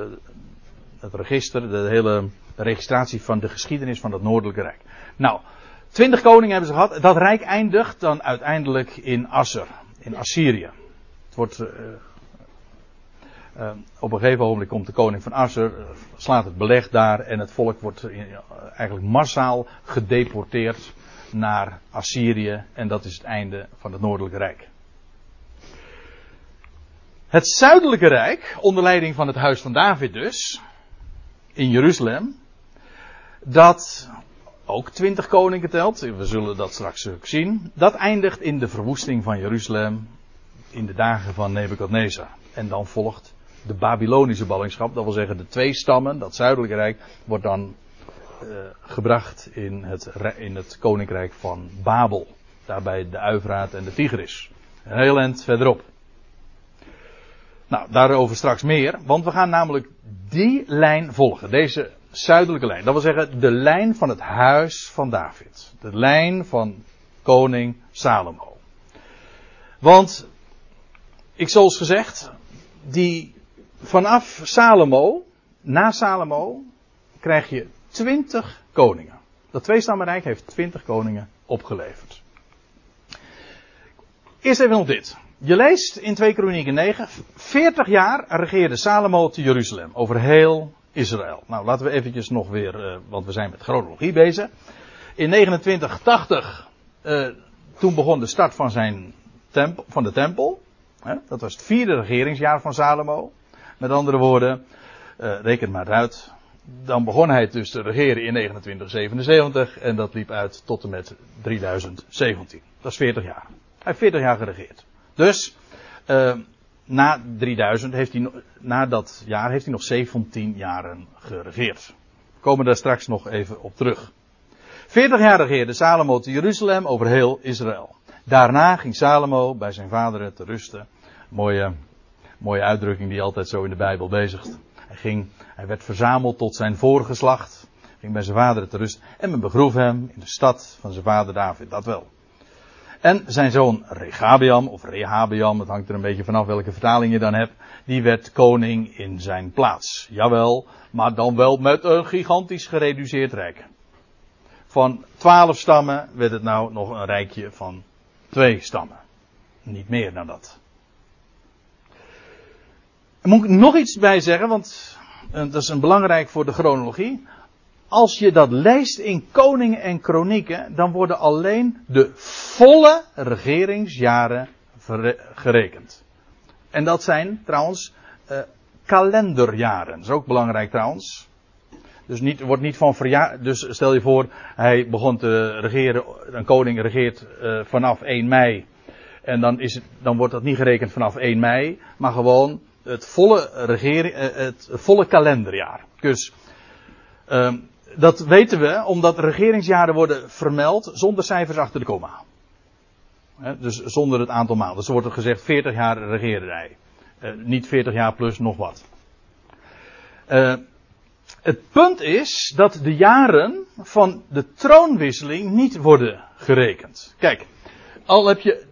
Speaker 1: het register, de hele registratie van de geschiedenis van dat Noordelijke Rijk. Nou, twintig koningen hebben ze gehad. Dat rijk eindigt dan uiteindelijk in Asser, in Assyrië. Het wordt uh, op een gegeven moment komt de koning van Asser, slaat het beleg daar en het volk wordt eigenlijk massaal gedeporteerd naar Assyrië en dat is het einde van het Noordelijke Rijk. Het Zuidelijke Rijk, onder leiding van het Huis van David dus, in Jeruzalem, dat ook twintig koningen telt, we zullen dat straks ook zien, dat eindigt in de verwoesting van Jeruzalem in de dagen van Nebukadnezar. En dan volgt de Babylonische ballingschap, dat wil zeggen de twee stammen, dat zuidelijke rijk, wordt dan uh, gebracht in het, in het koninkrijk van Babel. Daarbij de Uivraat en de Tigris. Een heel eind verderop. Nou, daarover straks meer, want we gaan namelijk die lijn volgen. Deze zuidelijke lijn. Dat wil zeggen de lijn van het huis van David. De lijn van koning Salomo. Want, ik zoals gezegd, die vanaf Salomo, na Salomo, krijg je twintig koningen. Dat tweestammenrijk heeft twintig koningen opgeleverd. Eerst even nog dit. Je leest in 2 Kronieken 9, 40 jaar regeerde Salomo te Jeruzalem, over heel Israël. Nou, laten we eventjes nog weer, uh, want we zijn met chronologie bezig. In 2980, uh, toen begon de start van, zijn tempel, van de tempel. Hè, dat was het vierde regeringsjaar van Salomo. Met andere woorden, uh, reken maar uit. Dan begon hij dus te regeren in 2977 en dat liep uit tot en met 3017. Dat is 40 jaar. Hij heeft 40 jaar geregeerd. Dus, na 3000 heeft hij, na dat jaar heeft hij nog 17 jaren geregeerd. We komen daar straks nog even op terug. 40 jaar regeerde Salomo te Jeruzalem over heel Israël. Daarna ging Salomo bij zijn vaderen te rusten. Mooie, mooie uitdrukking die altijd zo in de Bijbel bezigt. Hij ging, hij werd verzameld tot zijn voorgeslacht. Ging bij zijn vaderen te rusten. En men begroef hem in de stad van zijn vader David. Dat wel. En zijn zoon Rehabiam, of Rehabiam, het hangt er een beetje vanaf welke vertaling je dan hebt, die werd koning in zijn plaats. Jawel, maar dan wel met een gigantisch gereduceerd rijk. Van twaalf stammen werd het nou nog een rijkje van twee stammen. Niet meer dan dat. Moet ik nog iets bij zeggen, want eh, dat is een belangrijk voor de chronologie als je dat leest in Koningen en Kronieken, dan worden alleen de volle regeringsjaren gerekend. En dat zijn trouwens uh, kalenderjaren. Dat is ook belangrijk trouwens. Dus niet, wordt niet van. Dus stel je voor, hij begon te regeren, een koning regeert uh, vanaf 1 mei. En dan, is het, dan wordt dat niet gerekend vanaf 1 mei, maar gewoon het volle, regering, uh, het volle kalenderjaar. Dus uh, dat weten we omdat regeringsjaren worden vermeld zonder cijfers achter de komma. dus zonder het aantal maanden. Dus er wordt er gezegd 40 jaar regeerderij. Uh, niet 40 jaar plus nog wat. Uh, het punt is dat de jaren van de troonwisseling niet worden gerekend. Kijk, al heb je.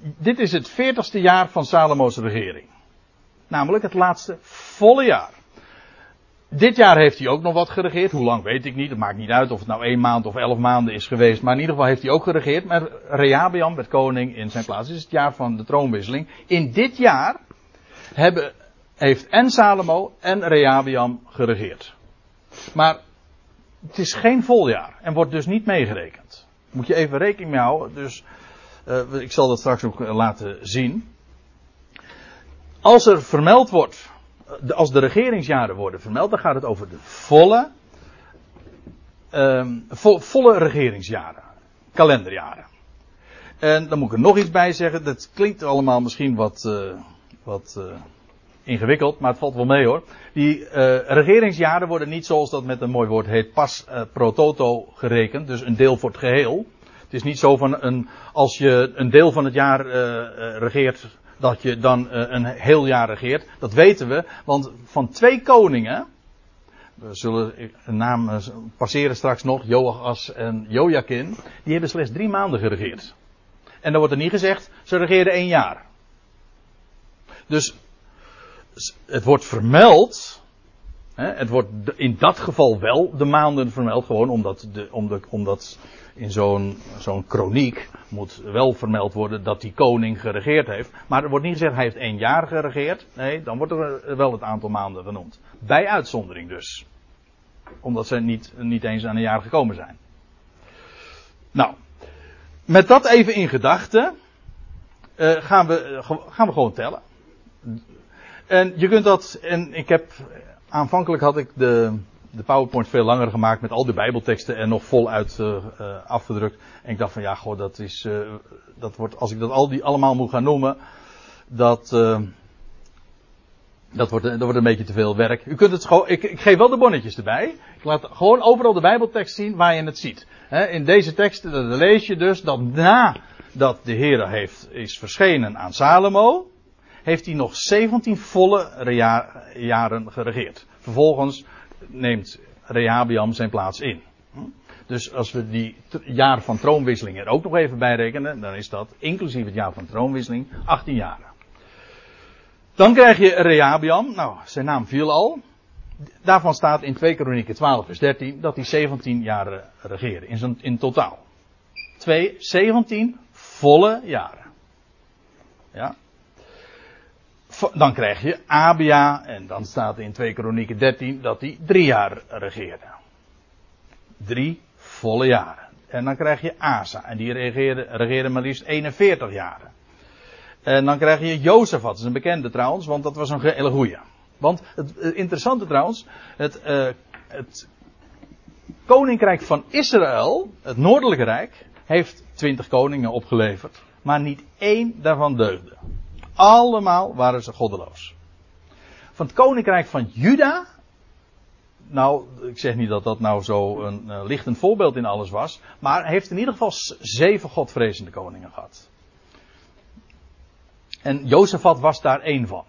Speaker 1: Dit is het 40ste jaar van Salomo's regering. Namelijk het laatste volle jaar. Dit jaar heeft hij ook nog wat geregeerd. Hoe lang weet ik niet. Het maakt niet uit of het nou één maand of elf maanden is geweest. Maar in ieder geval heeft hij ook geregeerd. Maar Rehabiam werd koning in zijn plaats. Dit is het jaar van de troonwisseling. In dit jaar hebben, heeft en Salomo en Rehabiam geregeerd. Maar het is geen voljaar. En wordt dus niet meegerekend. Moet je even rekening mee houden. Dus uh, ik zal dat straks ook laten zien. Als er vermeld wordt als de regeringsjaren worden vermeld, dan gaat het over de volle, vo, volle regeringsjaren, kalenderjaren. En dan moet ik er nog iets bij zeggen. Dat klinkt allemaal misschien wat, uh, wat uh, ingewikkeld, maar het valt wel mee hoor. Die uh, regeringsjaren worden niet zoals dat met een mooi woord heet pas pro toto gerekend, dus een deel voor het geheel. Het is niet zo van een, als je een deel van het jaar regeert dat je dan uh, een heel jaar regeert. Dat weten we, want van twee koningen, we zullen een naam uh, passeren straks nog, Joachas en Jojakin, die hebben slechts drie maanden geregeerd. En dan wordt er niet gezegd, ze regeerden één jaar. Dus het wordt vermeld, het wordt in dat geval wel de maanden vermeld, gewoon omdat, de, omdat, in zo'n zo'n kroniek moet wel vermeld worden dat die koning geregeerd heeft. Maar er wordt niet gezegd hij heeft één jaar geregeerd. Nee, dan wordt er wel het aantal maanden genoemd. Bij uitzondering dus. Omdat ze niet, niet eens aan een jaar gekomen zijn. Nou, met dat even in gedachten uh, gaan, we, uh, gaan we gewoon tellen. En je kunt dat, en ik heb, aanvankelijk had ik de, de PowerPoint veel langer gemaakt met al die Bijbelteksten en nog voluit uh, afgedrukt. En ik dacht van ja, goh, dat is, uh, dat wordt, als ik dat al die allemaal moet gaan noemen, dat, Dat wordt, dat wordt een beetje te veel werk. U kunt het gewoon, ik, ik geef wel de bonnetjes erbij. Ik laat gewoon overal de Bijbeltekst zien waar je het ziet. in deze tekst lees je dus dat nadat de Heer heeft, is verschenen aan Salomo, heeft hij nog 17 volle jaren geregeerd. Vervolgens neemt Rehabiam zijn plaats in. Dus als we die jaar van troonwisseling er ook nog even bij rekenen, dan is dat inclusief het jaar van troonwisseling 18 jaren. Dan krijg je Rehabiam, nou zijn naam viel al. Daarvan staat in 2 Kronieken 12 vers 13 dat hij 17 jaren regeerde in, in totaal. 2, 17 volle jaren. Ja. Dan krijg je Abia en dan staat in 2 Kronieken 13 dat hij drie jaar regeerde. Drie volle jaren. En dan krijg je Asa en die regeerde, regeerde maar liefst 41 jaren. En dan krijg je Jozefat, dat is een bekende trouwens, want dat was een hele goeie. Want het, interessante trouwens, het, uh, het koninkrijk van Israël, het noordelijke rijk, heeft twintig koningen opgeleverd, maar niet één daarvan deugde. Allemaal waren ze goddeloos. Van het koninkrijk van Juda, nou, ik zeg niet dat dat nou zo een uh, lichtend voorbeeld in alles was, maar heeft in ieder geval zeven godvrezende koningen gehad. En Jozefat was daar één van.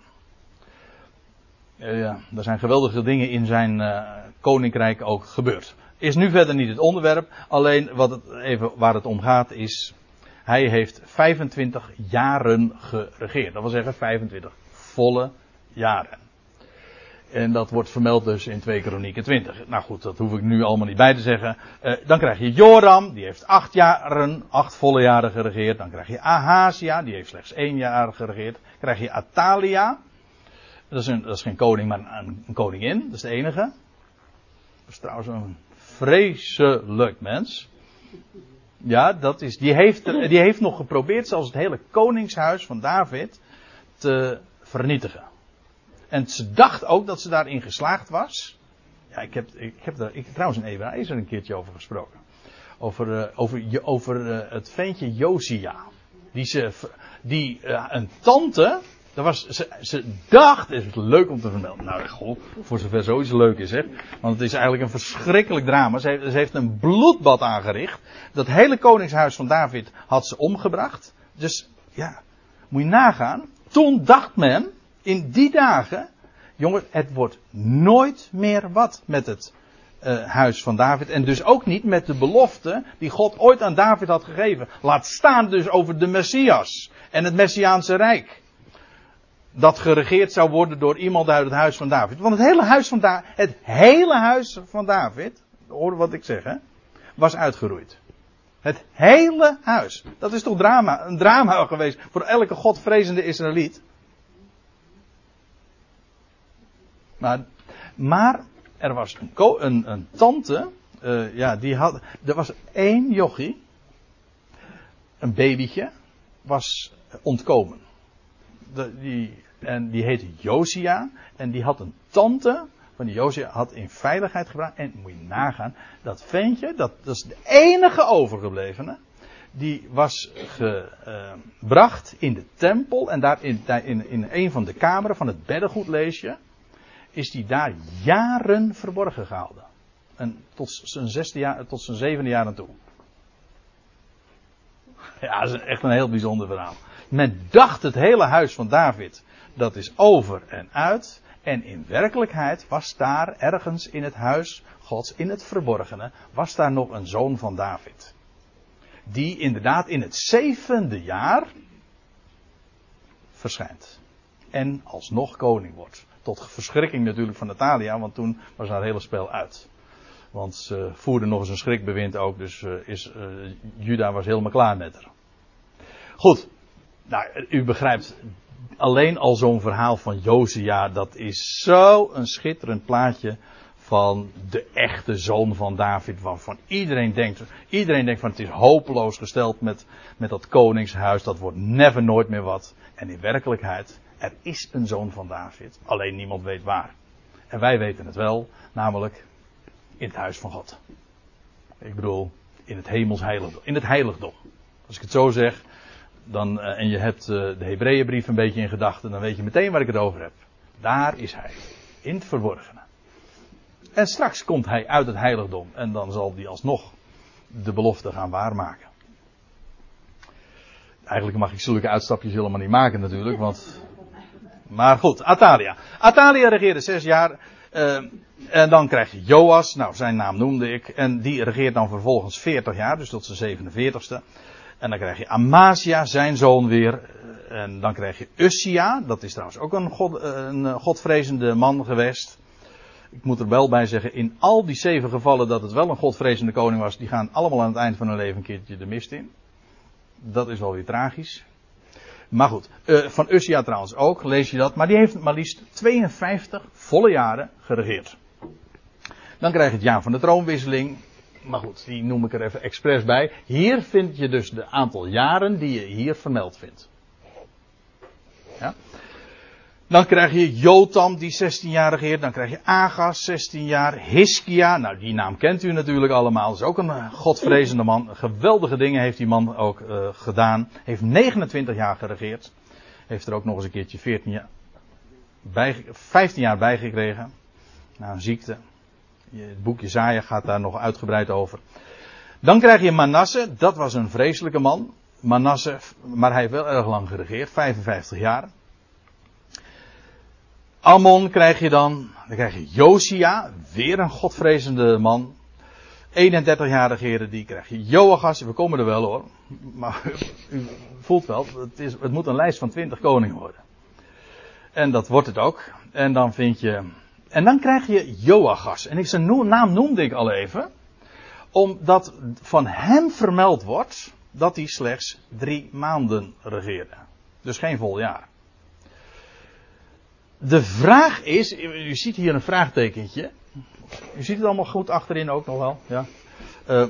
Speaker 1: Uh, ja, er zijn geweldige dingen in zijn uh, koninkrijk ook gebeurd. Is nu verder niet het onderwerp. Alleen wat het even waar het om gaat is. Hij heeft 25 jaren geregeerd. Dat wil zeggen 25 volle jaren. En dat wordt vermeld dus in 2 Kronieken 20. Nou goed, dat hoef ik nu allemaal niet bij te zeggen. Uh, dan krijg je Joram, die heeft acht jaren, acht volle jaren geregeerd. Dan krijg je Ahazia, die heeft slechts één jaar geregeerd. Dan krijg je Atalia. Dat is, een, dat is geen koning, maar een, een koningin. Dat is de enige. Dat is trouwens een vreselijk mens. Ja, dat is, die heeft, die heeft nog geprobeerd zelfs het hele koningshuis van David te vernietigen. En ze dacht ook dat ze daarin geslaagd was. Ja, ik heb, ik heb daar ik, trouwens in Ebenezer een keertje over gesproken. Over, uh, over, over uh, het ventje Josia. Die, ze, die uh, een tante. Dat was, ze, ze dacht, het is leuk om te vermelden. Nou, goh, voor zover zoiets leuk is, hè. Want het is eigenlijk een verschrikkelijk drama. Ze heeft, een bloedbad aangericht. Dat hele koningshuis van David had ze omgebracht. Dus, ja, moet je nagaan. Toen dacht men, in die dagen, jongen, het wordt nooit meer wat met het uh, huis van David. En dus ook niet met de belofte die God ooit aan David had gegeven. Laat staan dus over de Messias en het Messiaanse Rijk. Dat geregeerd zou worden door iemand uit het huis van David. Want het hele huis van, da het hele huis van David, hoor wat ik zeg, hè, was uitgeroeid. Het hele huis. Dat is toch drama, een drama geweest voor elke godvrezende Israëliet. Maar, maar er was een, een, tante, uh, ja, die had, er was één jochie, een babytje, was ontkomen. De, die, en die heette Josia, en die had een tante, van die Josia had in veiligheid gebracht. En moet je nagaan, dat ventje, dat, is de enige overgeblevene, die was gebracht in de tempel en daar in, in, in een van de kameren van het beddengoed lees je is die daar jaren verborgen gehouden. En tot zijn, zesde jaar, tot zijn zevende jaar naartoe. Ja, dat is echt een heel bijzonder verhaal. Men dacht het hele huis van David, dat is over en uit. En in werkelijkheid was daar ergens in het huis Gods, in het verborgene, was daar nog een zoon van David. Die inderdaad in het zevende jaar verschijnt. En alsnog koning wordt. Tot verschrikking natuurlijk van Natalia, want toen was haar hele spel uit. Want ze voerde nog eens een schrikbewind ook, dus uh, is, uh, Juda was helemaal klaar met haar. Goed, nou, u begrijpt, alleen al zo'n verhaal van Josia, dat is zo een schitterend plaatje van de echte zoon van David, waarvan iedereen denkt, iedereen denkt van het is hopeloos gesteld met, met dat koningshuis, dat wordt never nooit meer wat. En in werkelijkheid er is een zoon van David, alleen niemand weet waar. En wij weten het wel, namelijk in het huis van God. Ik bedoel, in het hemels heiligdom. In het heiligdom. Als ik het zo zeg, dan, uh, en je hebt uh, de Hebreeënbrief een beetje in gedachten, dan weet je meteen waar ik het over heb. Daar is hij. In het verborgene. En straks komt hij uit het heiligdom. En dan zal hij alsnog de belofte gaan waarmaken. Eigenlijk mag ik zulke uitstapjes helemaal niet maken natuurlijk. Want... Maar goed, Atalia. Atalia regeerde zes jaar. Uh, en dan krijg je Joas. Nou, zijn naam noemde ik. En die regeert dan vervolgens 40 jaar. Dus tot zijn 47ste. En dan krijg je Amasia, zijn zoon weer. En dan krijg je Ussia. Dat is trouwens ook een, god, een godvrezende man geweest. Ik moet er wel bij zeggen, in al die zeven gevallen dat het wel een godvrezende koning was, die gaan allemaal aan het eind van hun leven een keertje de mist in. Dat is wel weer tragisch. Maar goed, uh, van Ussia trouwens ook, lees je dat. Maar die heeft maar liefst 52 volle jaren geregeerd. Dan krijg je het jaar van de troonwisseling. Maar goed, die noem ik er even expres bij. Hier vind je dus de aantal jaren die je hier vermeld vindt. Ja? Dan krijg je Jotam, die 16 jaar regeert. Dan krijg je Agas, 16 jaar. Hiskia, nou die naam kent u natuurlijk allemaal. Is ook een eh, godvrezende man. Geweldige dingen heeft die man ook uh, gedaan. Heeft 29 jaar geregeerd. Heeft er ook nog eens een keertje 14 jaar bij, 15 jaar bijgekregen. Nou, een ziekte. Het boek Jezaja gaat daar nog uitgebreid over. Dan krijg je Manasse. Dat was een vreselijke man. Manasse, maar hij heeft wel erg lang geregeerd. 55 jaar. Ammon krijg je dan. Dan krijg je Josia, weer een godvrezende man. 31 jaar regeren die krijg je. Joachas, we komen er wel hoor. Maar u voelt wel, het, is, het moet een lijst van 20 koningen worden. En dat wordt het ook. En dan vind je. En dan krijg je Joachas. En ik zijn naam noemde ik al even. Omdat van hem vermeld wordt dat hij slechts drie maanden regeerde. Dus geen vol jaar. De vraag is, u ziet hier een vraagtekentje. U ziet het allemaal goed achterin ook nog wel. Ja. Uh,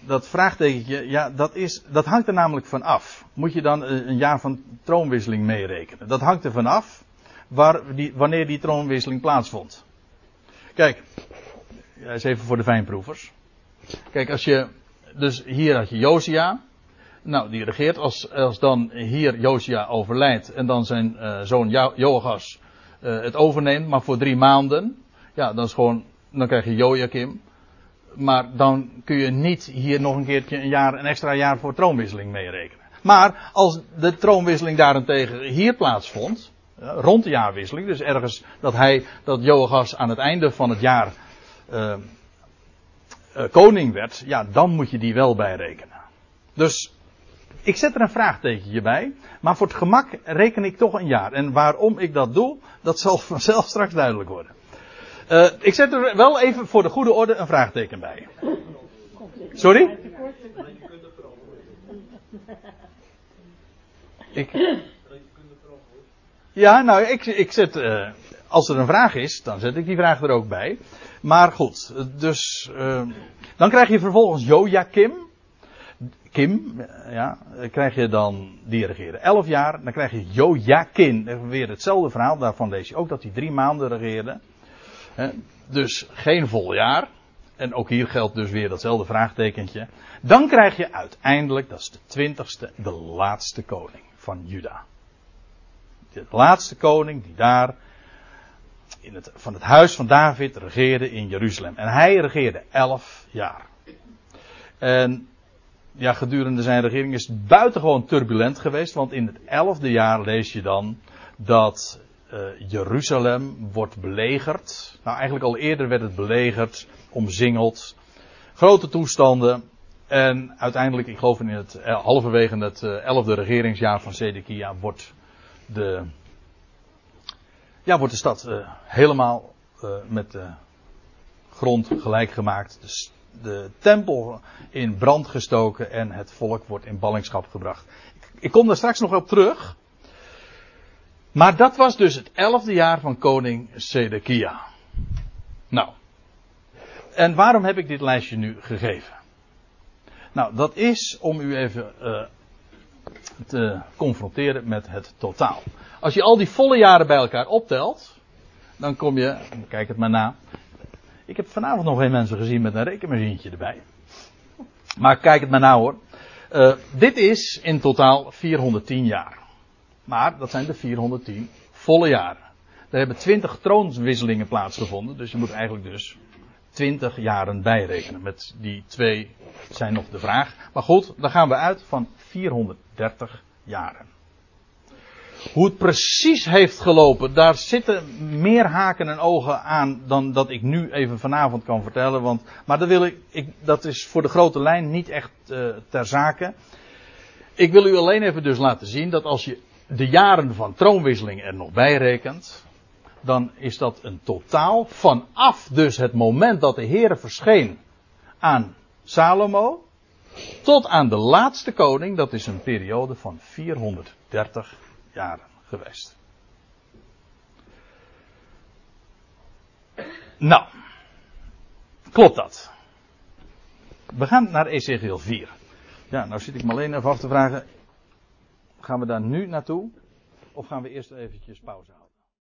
Speaker 1: dat vraagtekentje, ja, dat, is, dat hangt er namelijk van af. Moet je dan een jaar van troonwisseling meerekenen? Dat hangt er van af waar die, wanneer die troonwisseling plaatsvond. Kijk, ja, is even voor de fijnproevers. Kijk, als je, dus hier had je Josia. Nou, die regeert. Als, als dan hier Josia overlijdt en dan zijn uh, zoon jo uh, het overneemt, maar voor drie maanden. Ja, dan is gewoon, dan krijg je Joachim. Maar dan kun je niet hier nog een keertje een jaar, een extra jaar voor troonwisseling meerekenen. Maar als de troonwisseling daarentegen hier plaatsvond, rond de jaarwisseling, dus ergens dat hij, dat Joachas aan het einde van het jaar uh, uh, koning werd, ja, dan moet je die wel bijrekenen. Dus ik zet er een vraagtekentje bij, maar voor het gemak reken ik toch een jaar. En waarom ik dat doe, dat zal vanzelf straks duidelijk worden. Uh, ik zet er wel even voor de goede orde een vraagteken bij. Sorry? Ik. Ja, nou, ik, ik zet. Uh, als er een vraag is, dan zet ik die vraag er ook bij. Maar goed, dus. Uh, dan krijg je vervolgens Joachim. Kim, ja, krijg je dan, die regeerde 11 jaar. Dan krijg je Joachim, weer hetzelfde verhaal. Daarvan lees je ook dat hij drie maanden regeerde. Dus geen vol jaar. En ook hier geldt dus weer datzelfde vraagtekentje. Dan krijg je uiteindelijk, dat is de twintigste, de laatste koning van Juda. De laatste koning die daar in het, van het huis van David regeerde in Jeruzalem. En hij regeerde elf jaar. En ja, gedurende zijn regering is het buitengewoon turbulent geweest. Want in het elfde jaar lees je dan dat uh, Jeruzalem wordt belegerd. Nou, eigenlijk al eerder werd het belegerd, omzingeld. Grote toestanden. En uiteindelijk, ik geloof in het uh, halverwege het uh, elfde regeringsjaar van Zedekia wordt de, ja, wordt de stad helemaal met de grond gelijk gemaakt. Dus de tempel in brand gestoken en het volk wordt in ballingschap gebracht. Ik kom daar straks nog op terug. Maar dat was dus het elfde jaar van koning Sedekia. Nou. En waarom heb ik dit lijstje nu gegeven? Nou, dat is om u even uh, te confronteren met het totaal. Als je al die volle jaren bij elkaar optelt, dan kom je, kijk het maar na, ik heb vanavond nog geen mensen gezien met een rekenmachientje erbij. Maar kijk het maar nou hoor. Uh, dit is in totaal 410 jaar. Maar dat zijn de 410 volle jaren. Er hebben twintig troonswisselingen plaatsgevonden. Dus je moet eigenlijk dus twintig jaren bijrekenen. Met die twee zijn nog de vraag. Maar goed, dan gaan we uit van 430 jaren. Hoe het precies heeft gelopen, daar zitten meer haken en ogen aan dan dat ik nu even vanavond kan vertellen. Want, maar dat, wil ik, ik dat is voor de grote lijn niet echt uh, ter zake. Ik wil u alleen even dus laten zien dat als je de jaren van troonwisseling er nog bij rekent, dan is dat een totaal vanaf dus het moment dat de Heer verscheen aan Salomo tot aan de laatste koning, dat is een periode van 430 jaren geweest. Nou, klopt dat? We gaan naar Ezekiel 4. Ja, nou zit ik me alleen even af te vragen. Gaan we daar nu naartoe? Of gaan we eerst eventjes pauze houden?